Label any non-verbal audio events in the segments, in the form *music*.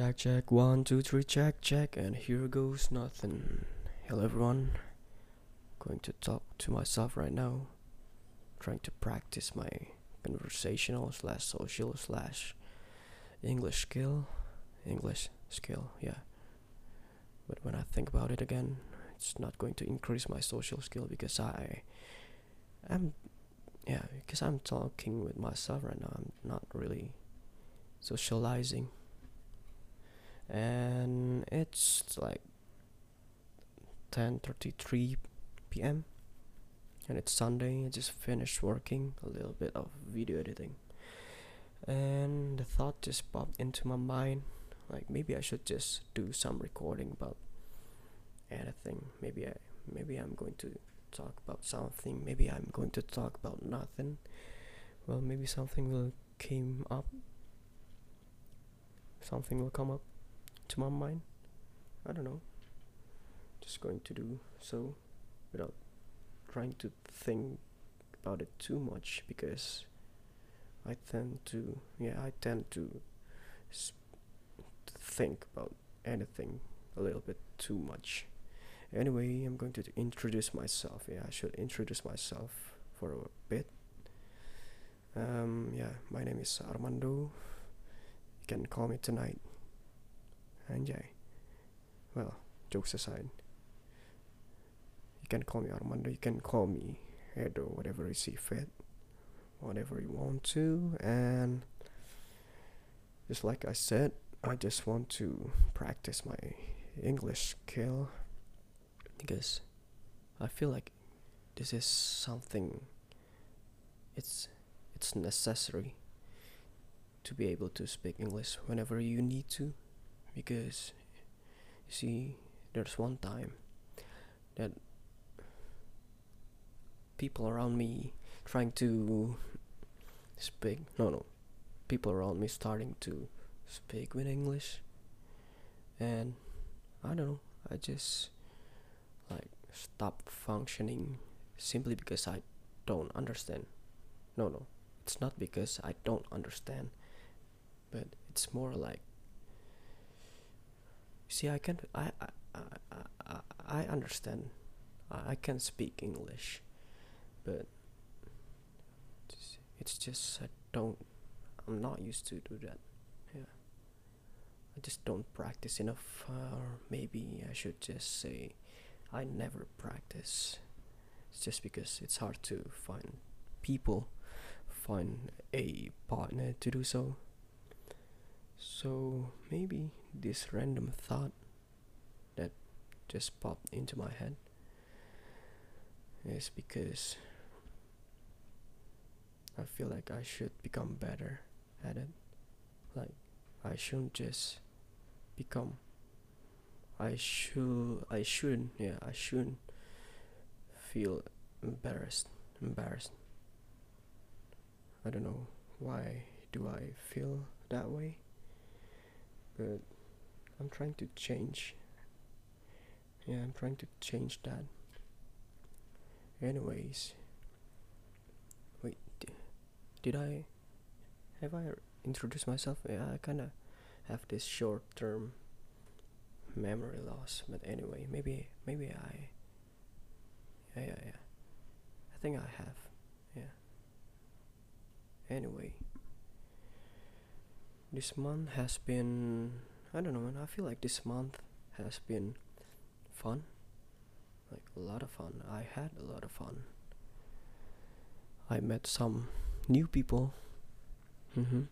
Check, check, one, two, three, check, check, and here goes nothing. Hello, everyone. Going to talk to myself right now. Trying to practice my conversational slash social slash English skill. English skill, yeah. But when I think about it again, it's not going to increase my social skill because I am, yeah, because I'm talking with myself right now. I'm not really socializing and it's like 10:33 p.m. and it's Sunday. I just finished working a little bit of video editing, and the thought just popped into my mind, like maybe I should just do some recording about anything. Maybe I maybe I'm going to talk about something. Maybe I'm going to talk about nothing. Well, maybe something will came up. Something will come up to my mind. I don't know. Just going to do so without trying to think about it too much because I tend to, yeah, I tend to think about anything a little bit too much. Anyway, I'm going to introduce myself. Yeah, I should introduce myself for a bit. Um, yeah, my name is Armando. You can call me tonight. Anjay. Well, jokes aside. You can call me Armando, you can call me Edo, whatever you see fit. Whatever you want to, and just like I said, I just want to practice my English skill because I feel like this is something it's it's necessary to be able to speak English whenever you need to because you see there's one time that people around me trying to speak no no people around me starting to speak with english. And i don't know i just like stop functioning simply because i don't understand. No no it's not because i don't understand but it's more like see i can i i i, I, understand. I, I can speak english but it's- it's just i don't i'm not used to do that. Yeah. I just don't practice enough or maybe i should just say i never practice. It's just because it's hard to find people find a partner to do so. So maybe this random thought that just popped into my head is because I feel like I should become better at it. Like I shouldn't just become I should I shouldn't yeah, I shouldn't feel embarrassed embarrassed. I don't know why do I feel that way but I'm trying to change. Yeah, I'm trying to change that. Anyways, wait, did I have I introduced myself? Yeah, I kind of have this short-term memory loss, but anyway, maybe maybe I. Yeah, yeah, yeah. I think I have. Yeah. Anyway this month has been I don't know man. I feel like this month has been fun. Like a lot of fun. I had a lot of fun. I met some new people. Hmm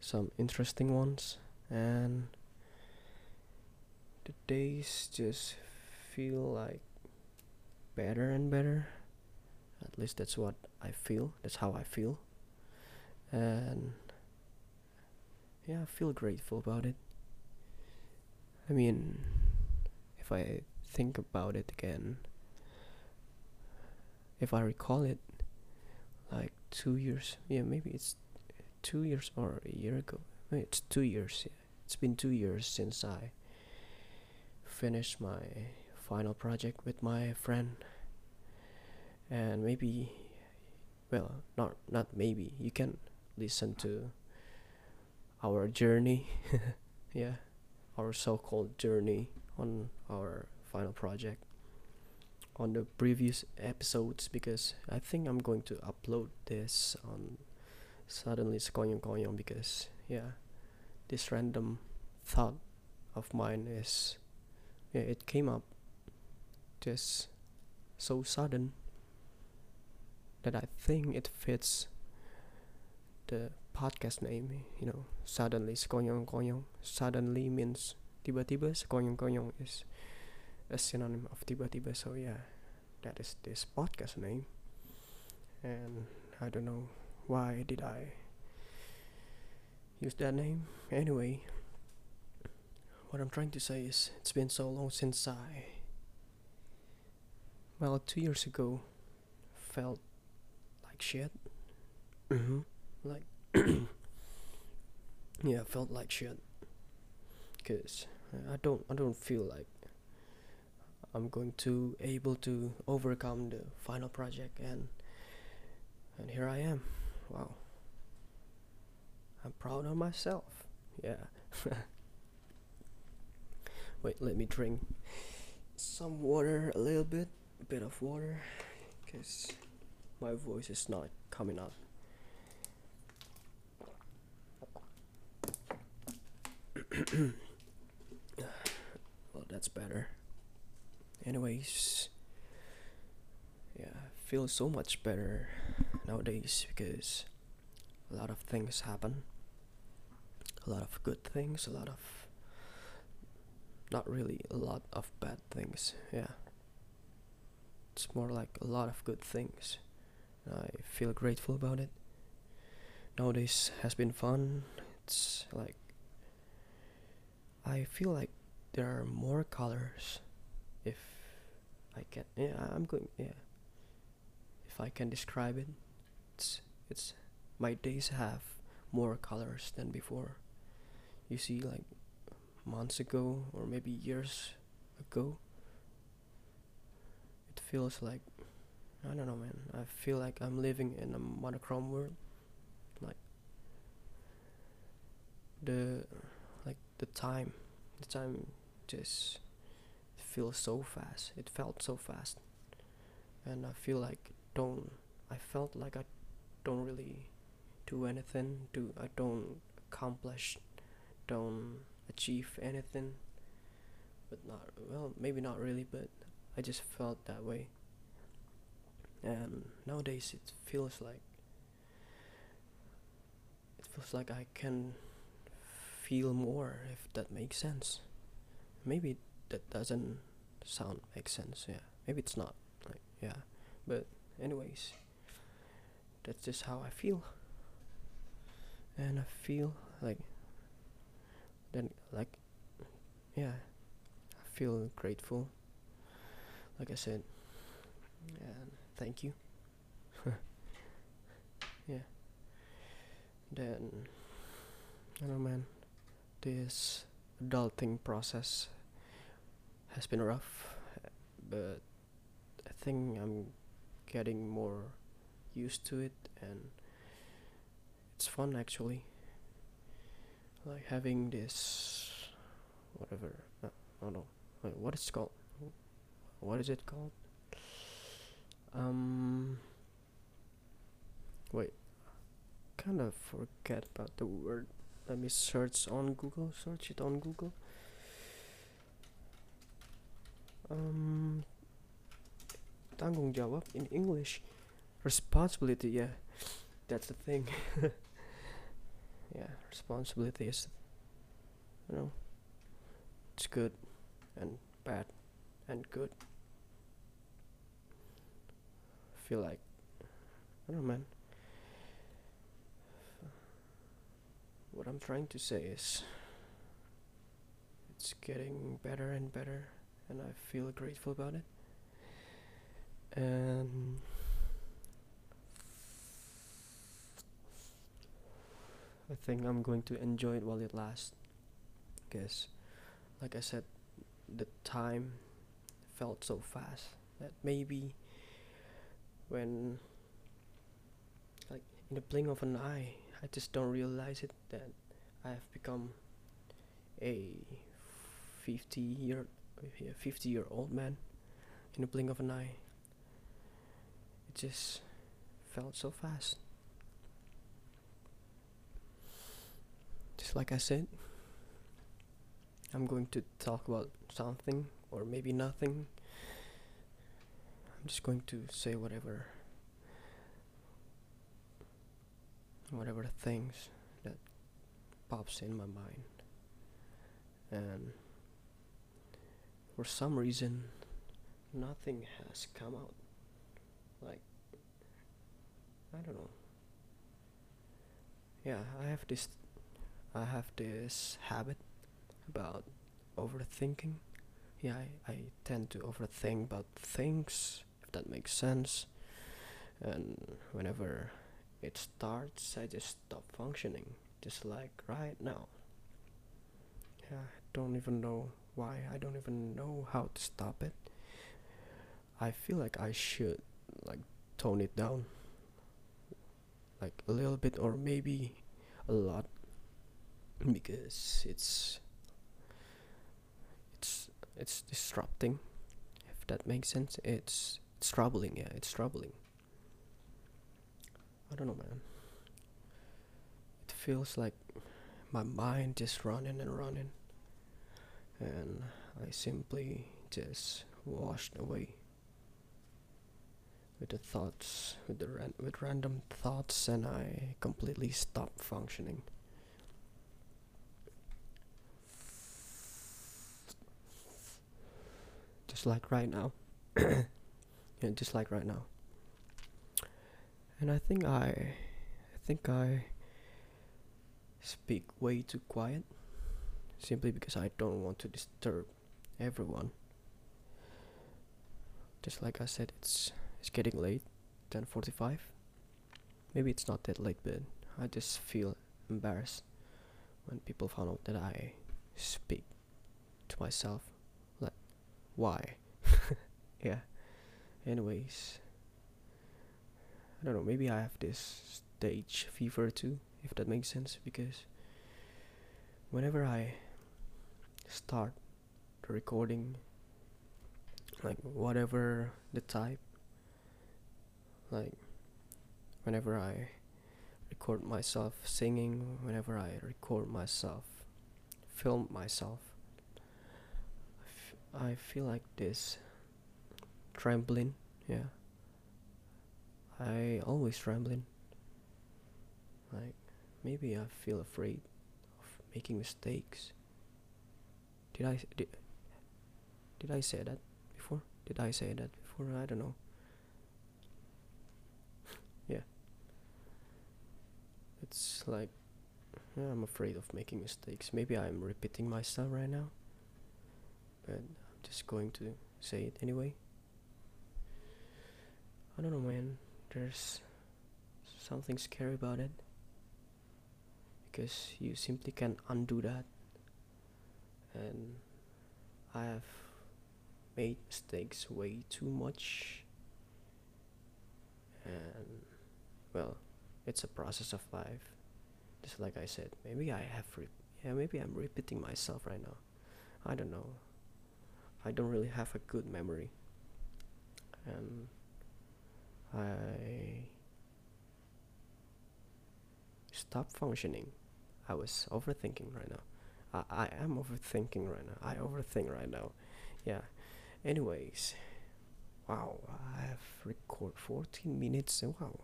some interesting ones. And the days just feel like better and better. At least that's what I feel. That's how I feel. And yeah, I feel grateful about it. I mean, if I think about it again, if I recall it, like two years, yeah, maybe it's two years or a year ago. Maybe it's two years. Yeah. It's been two years since I finished my final project with my friend, and maybe, well, not not maybe you can listen to our journey. *laughs* yeah, our so-called journey on our final project on the previous episodes because I think I'm going to upload this on suddenly Sekonyong Konyong because yeah this random thought of mine is yeah it came up just so sudden that I think it fits the podcast name you know suddenly sekonyong konyong suddenly means tiba-tiba sekonyong konyong is a synonym of tiba-tiba. So yeah that is this podcast name. And I don't know why did I use that name. Anyway what I'm trying to say is it's been so long since I well two years ago felt like shit. Mm-hmm. like *clears throat* yeah I felt like shit. Because I don't I don't feel like I'm going to able to overcome the final project and and here I am. Wow. I'm proud of myself. Yeah. *laughs* Wait let me drink some water a little bit a bit of water because my voice is not coming out *clears throat* well that's better. Anyways yeah I feel so much better nowadays because a lot of things happen. A lot of good things a lot of not really a lot of bad things yeah. It's more like a lot of good things. I feel grateful about it. Nowadays has been fun. It's like i feel like there are more colors if I can yeah I'm going yeah. If I can describe it it's it's my days have more colors than before. You see like months ago or maybe years ago it feels like I don't know man. I feel like I'm living in a monochrome world like the the time the time just feels so fast. It felt so fast, and I feel like don't. I felt like I don't really do anything. Do I don't accomplish, don't achieve anything. But not well, maybe not really, but I just felt that way. And nowadays it feels like it feels like I can feel more if that makes sense. Maybe that doesn't sound make sense yeah. Maybe it's not like yeah. But anyways that's just how i feel. And i feel like then like yeah i feel grateful. Like i said and thank you. *laughs* Yeah. Then i don't know man this adulting process has been rough, but I think I'm getting more used to it and it's fun actually. Like having this whatever I don't know wait, what is it called? What is it called? Um wait kind of forget about the word let me search on google search it on google. Um, tanggung jawab in English. Responsibility yeah. That's the thing. *laughs* Yeah responsibility is you know it's good and bad and good. I feel like I don't know man what I'm trying to say is it's getting better and better and I feel grateful about it. And I think I'm going to enjoy it while it lasts. Because, like I said, the time felt so fast that maybe when, like, in the blink of an eye, I just don't realize it that I have become a 50 year yeah, 50 year old man in a blink of an eye. It just felt so fast. Just like I said, I'm going to talk about something or maybe nothing. I'm just going to say whatever whatever things that pops in my mind. And for some reason nothing has come out. Like I don't know. Yeah, I have this I have this habit about overthinking. Yeah, I, I tend to overthink about things, if that makes sense. And whenever it starts, I just stop functioning, just like right now. I don't even know why, I don't even know how to stop it. I feel like I should, like, tone it down. Like a little bit, or maybe a lot because it's it's it's disrupting if that makes sense it's it's troubling yeah it's troubling i don't know man it feels like my mind just running and running and i simply just washed away with the thoughts with the ran- with random thoughts and i completely stopped functioning just like right now. *coughs* yeah, just like right now. And I think I, I think I speak way too quiet, simply because I don't want to disturb everyone. Just like I said, it's it's getting late, 10:45. Maybe it's not that late, but I just feel embarrassed when people found out that I speak to myself Like, why *laughs* yeah anyways i don't know maybe i have this stage fever too if that makes sense because whenever i start the recording like whatever the type like whenever i record myself singing whenever i record myself film myself I feel like this trembling, yeah. I always trembling. Like maybe I feel afraid of making mistakes. Did I did, did I say that before? Did I say that before? I don't know. *laughs* yeah. It's like I'm afraid of making mistakes. Maybe I'm repeating myself right now. But I'm just going to say it anyway. I don't know, man. There's something scary about it. Because you simply can't undo that. And I have made mistakes way too much. And, well, it's a process of life. Just like I said, maybe I have, yeah, maybe I'm repeating myself right now. I don't know. I don't really have a good memory. And I stopped functioning. I was overthinking right now. I, I am overthinking right now. I overthink right now. Yeah. Anyways, wow, I have record 14 minutes. Wow.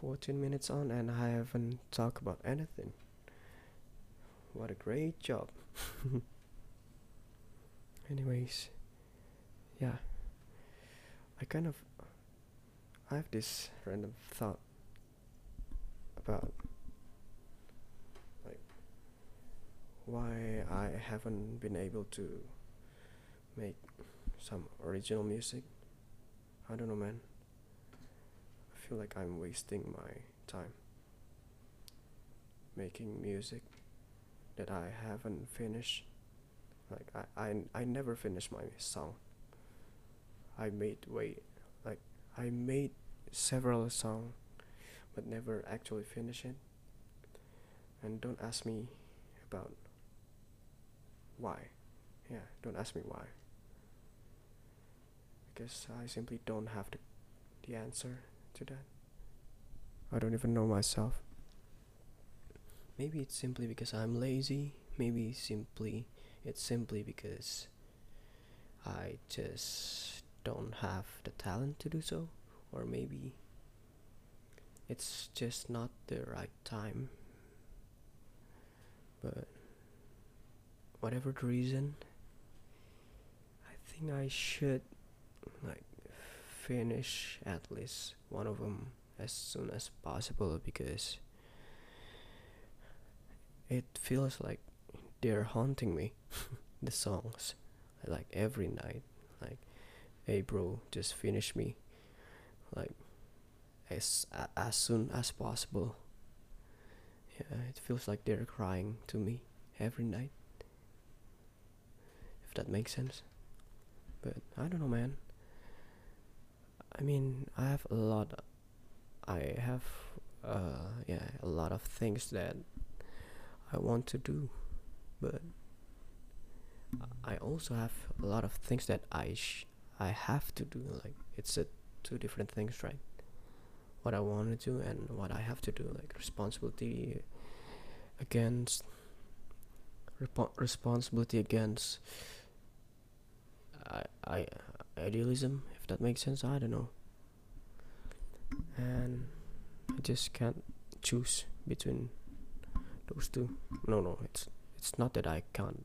14 minutes on and I haven't talked about anything. What a great job. *laughs* anyways yeah i kind of i have this random thought about like why i haven't been able to make some original music. I don't know man. I feel like i'm wasting my time making music that i haven't finished. Like I, I, I never finished my song. I made way like I made several songs but never actually finish it. and don't ask me about why. Yeah, don't ask me why. Because I simply don't have the, the answer to that. I don't even know myself. Maybe it's simply because I'm lazy. Maybe simply it's simply because I just don't have the talent to do so, or maybe it's just not the right time. But whatever the reason, I think I should like finish at least one of them as soon as possible because it feels like they're haunting me *laughs* the songs like every night like hey bro just finish me like as as soon as possible. Yeah it feels like they're crying to me every night. If that makes sense. But i don't know man. I mean i have a lot i have uh yeah a lot of things that i want to do. But I also have a lot of things that I sh- I have to do. Like it's a two different things, right? What I want to do and what I have to do. Like responsibility against responsibility against I, I idealism, if that makes sense. I don't know. And I just can't choose between those two. No, no, it's it's not that I can't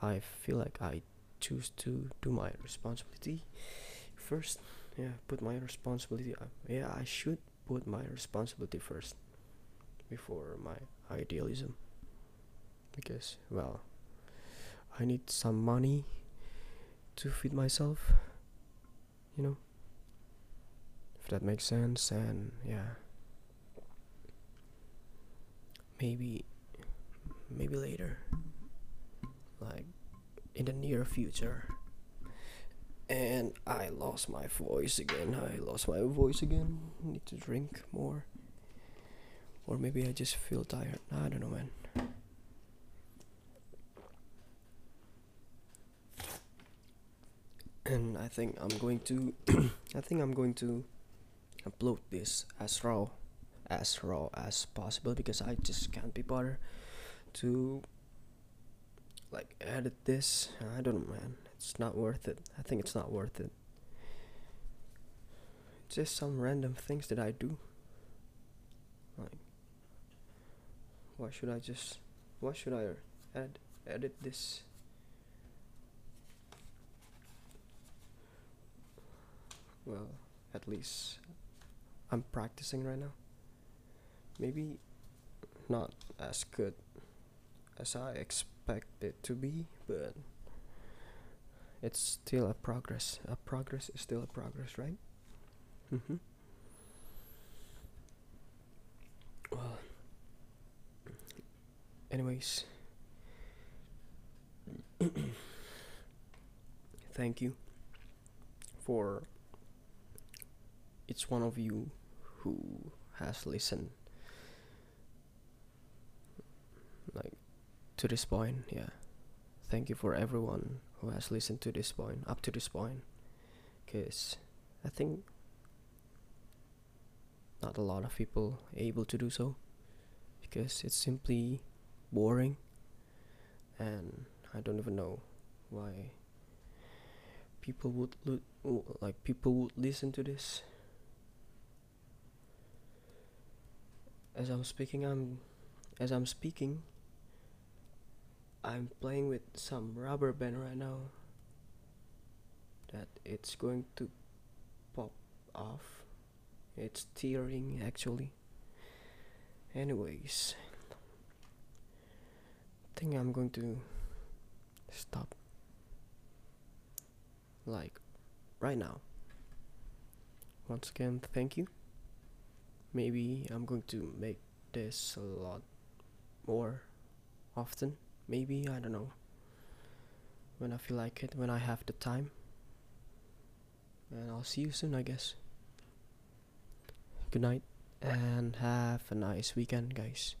I feel like I choose to do my responsibility first. Yeah, put my responsibility. Uh, yeah, I should put my responsibility first before my idealism. Because, well, I need some money to feed myself. You know? If that makes sense, and yeah. Maybe, maybe later like in the near future. And I lost my voice again. I lost my voice again. Need to drink more. Or maybe I just feel tired. I don't know, man. And I think I'm going to *clears throat* I think I'm going to upload this as raw as raw as possible because I just can't be bothered to like edit this. I don't know, man. It's not worth it. I think it's not worth it. It's just some random things that I do. Like, why should I just? Why should I add edit this? Well, at least I'm practicing right now. Maybe not as good as I expect expect it to be, but it's still a progress. A progress is still a progress, right? Mm-hmm. Well, anyways, *clears throat* thank you for each one of you who has listened like to this point, yeah. Thank you for everyone who has listened to this point, up to this point. Because I think not a lot of people able to do so. Because it's simply boring. And I don't even know why people would lo- like people would listen to this as i'm speaking i'm as i'm speaking I'm playing with some rubber band right now that it's going to pop off. It's tearing actually. Anyways, I think I'm going to stop like right now. Once again, thank you. Maybe I'm going to make this a lot more often maybe I don't know when I feel like it when I have the time. And I'll see you soon I guess. Good night and have a nice weekend guys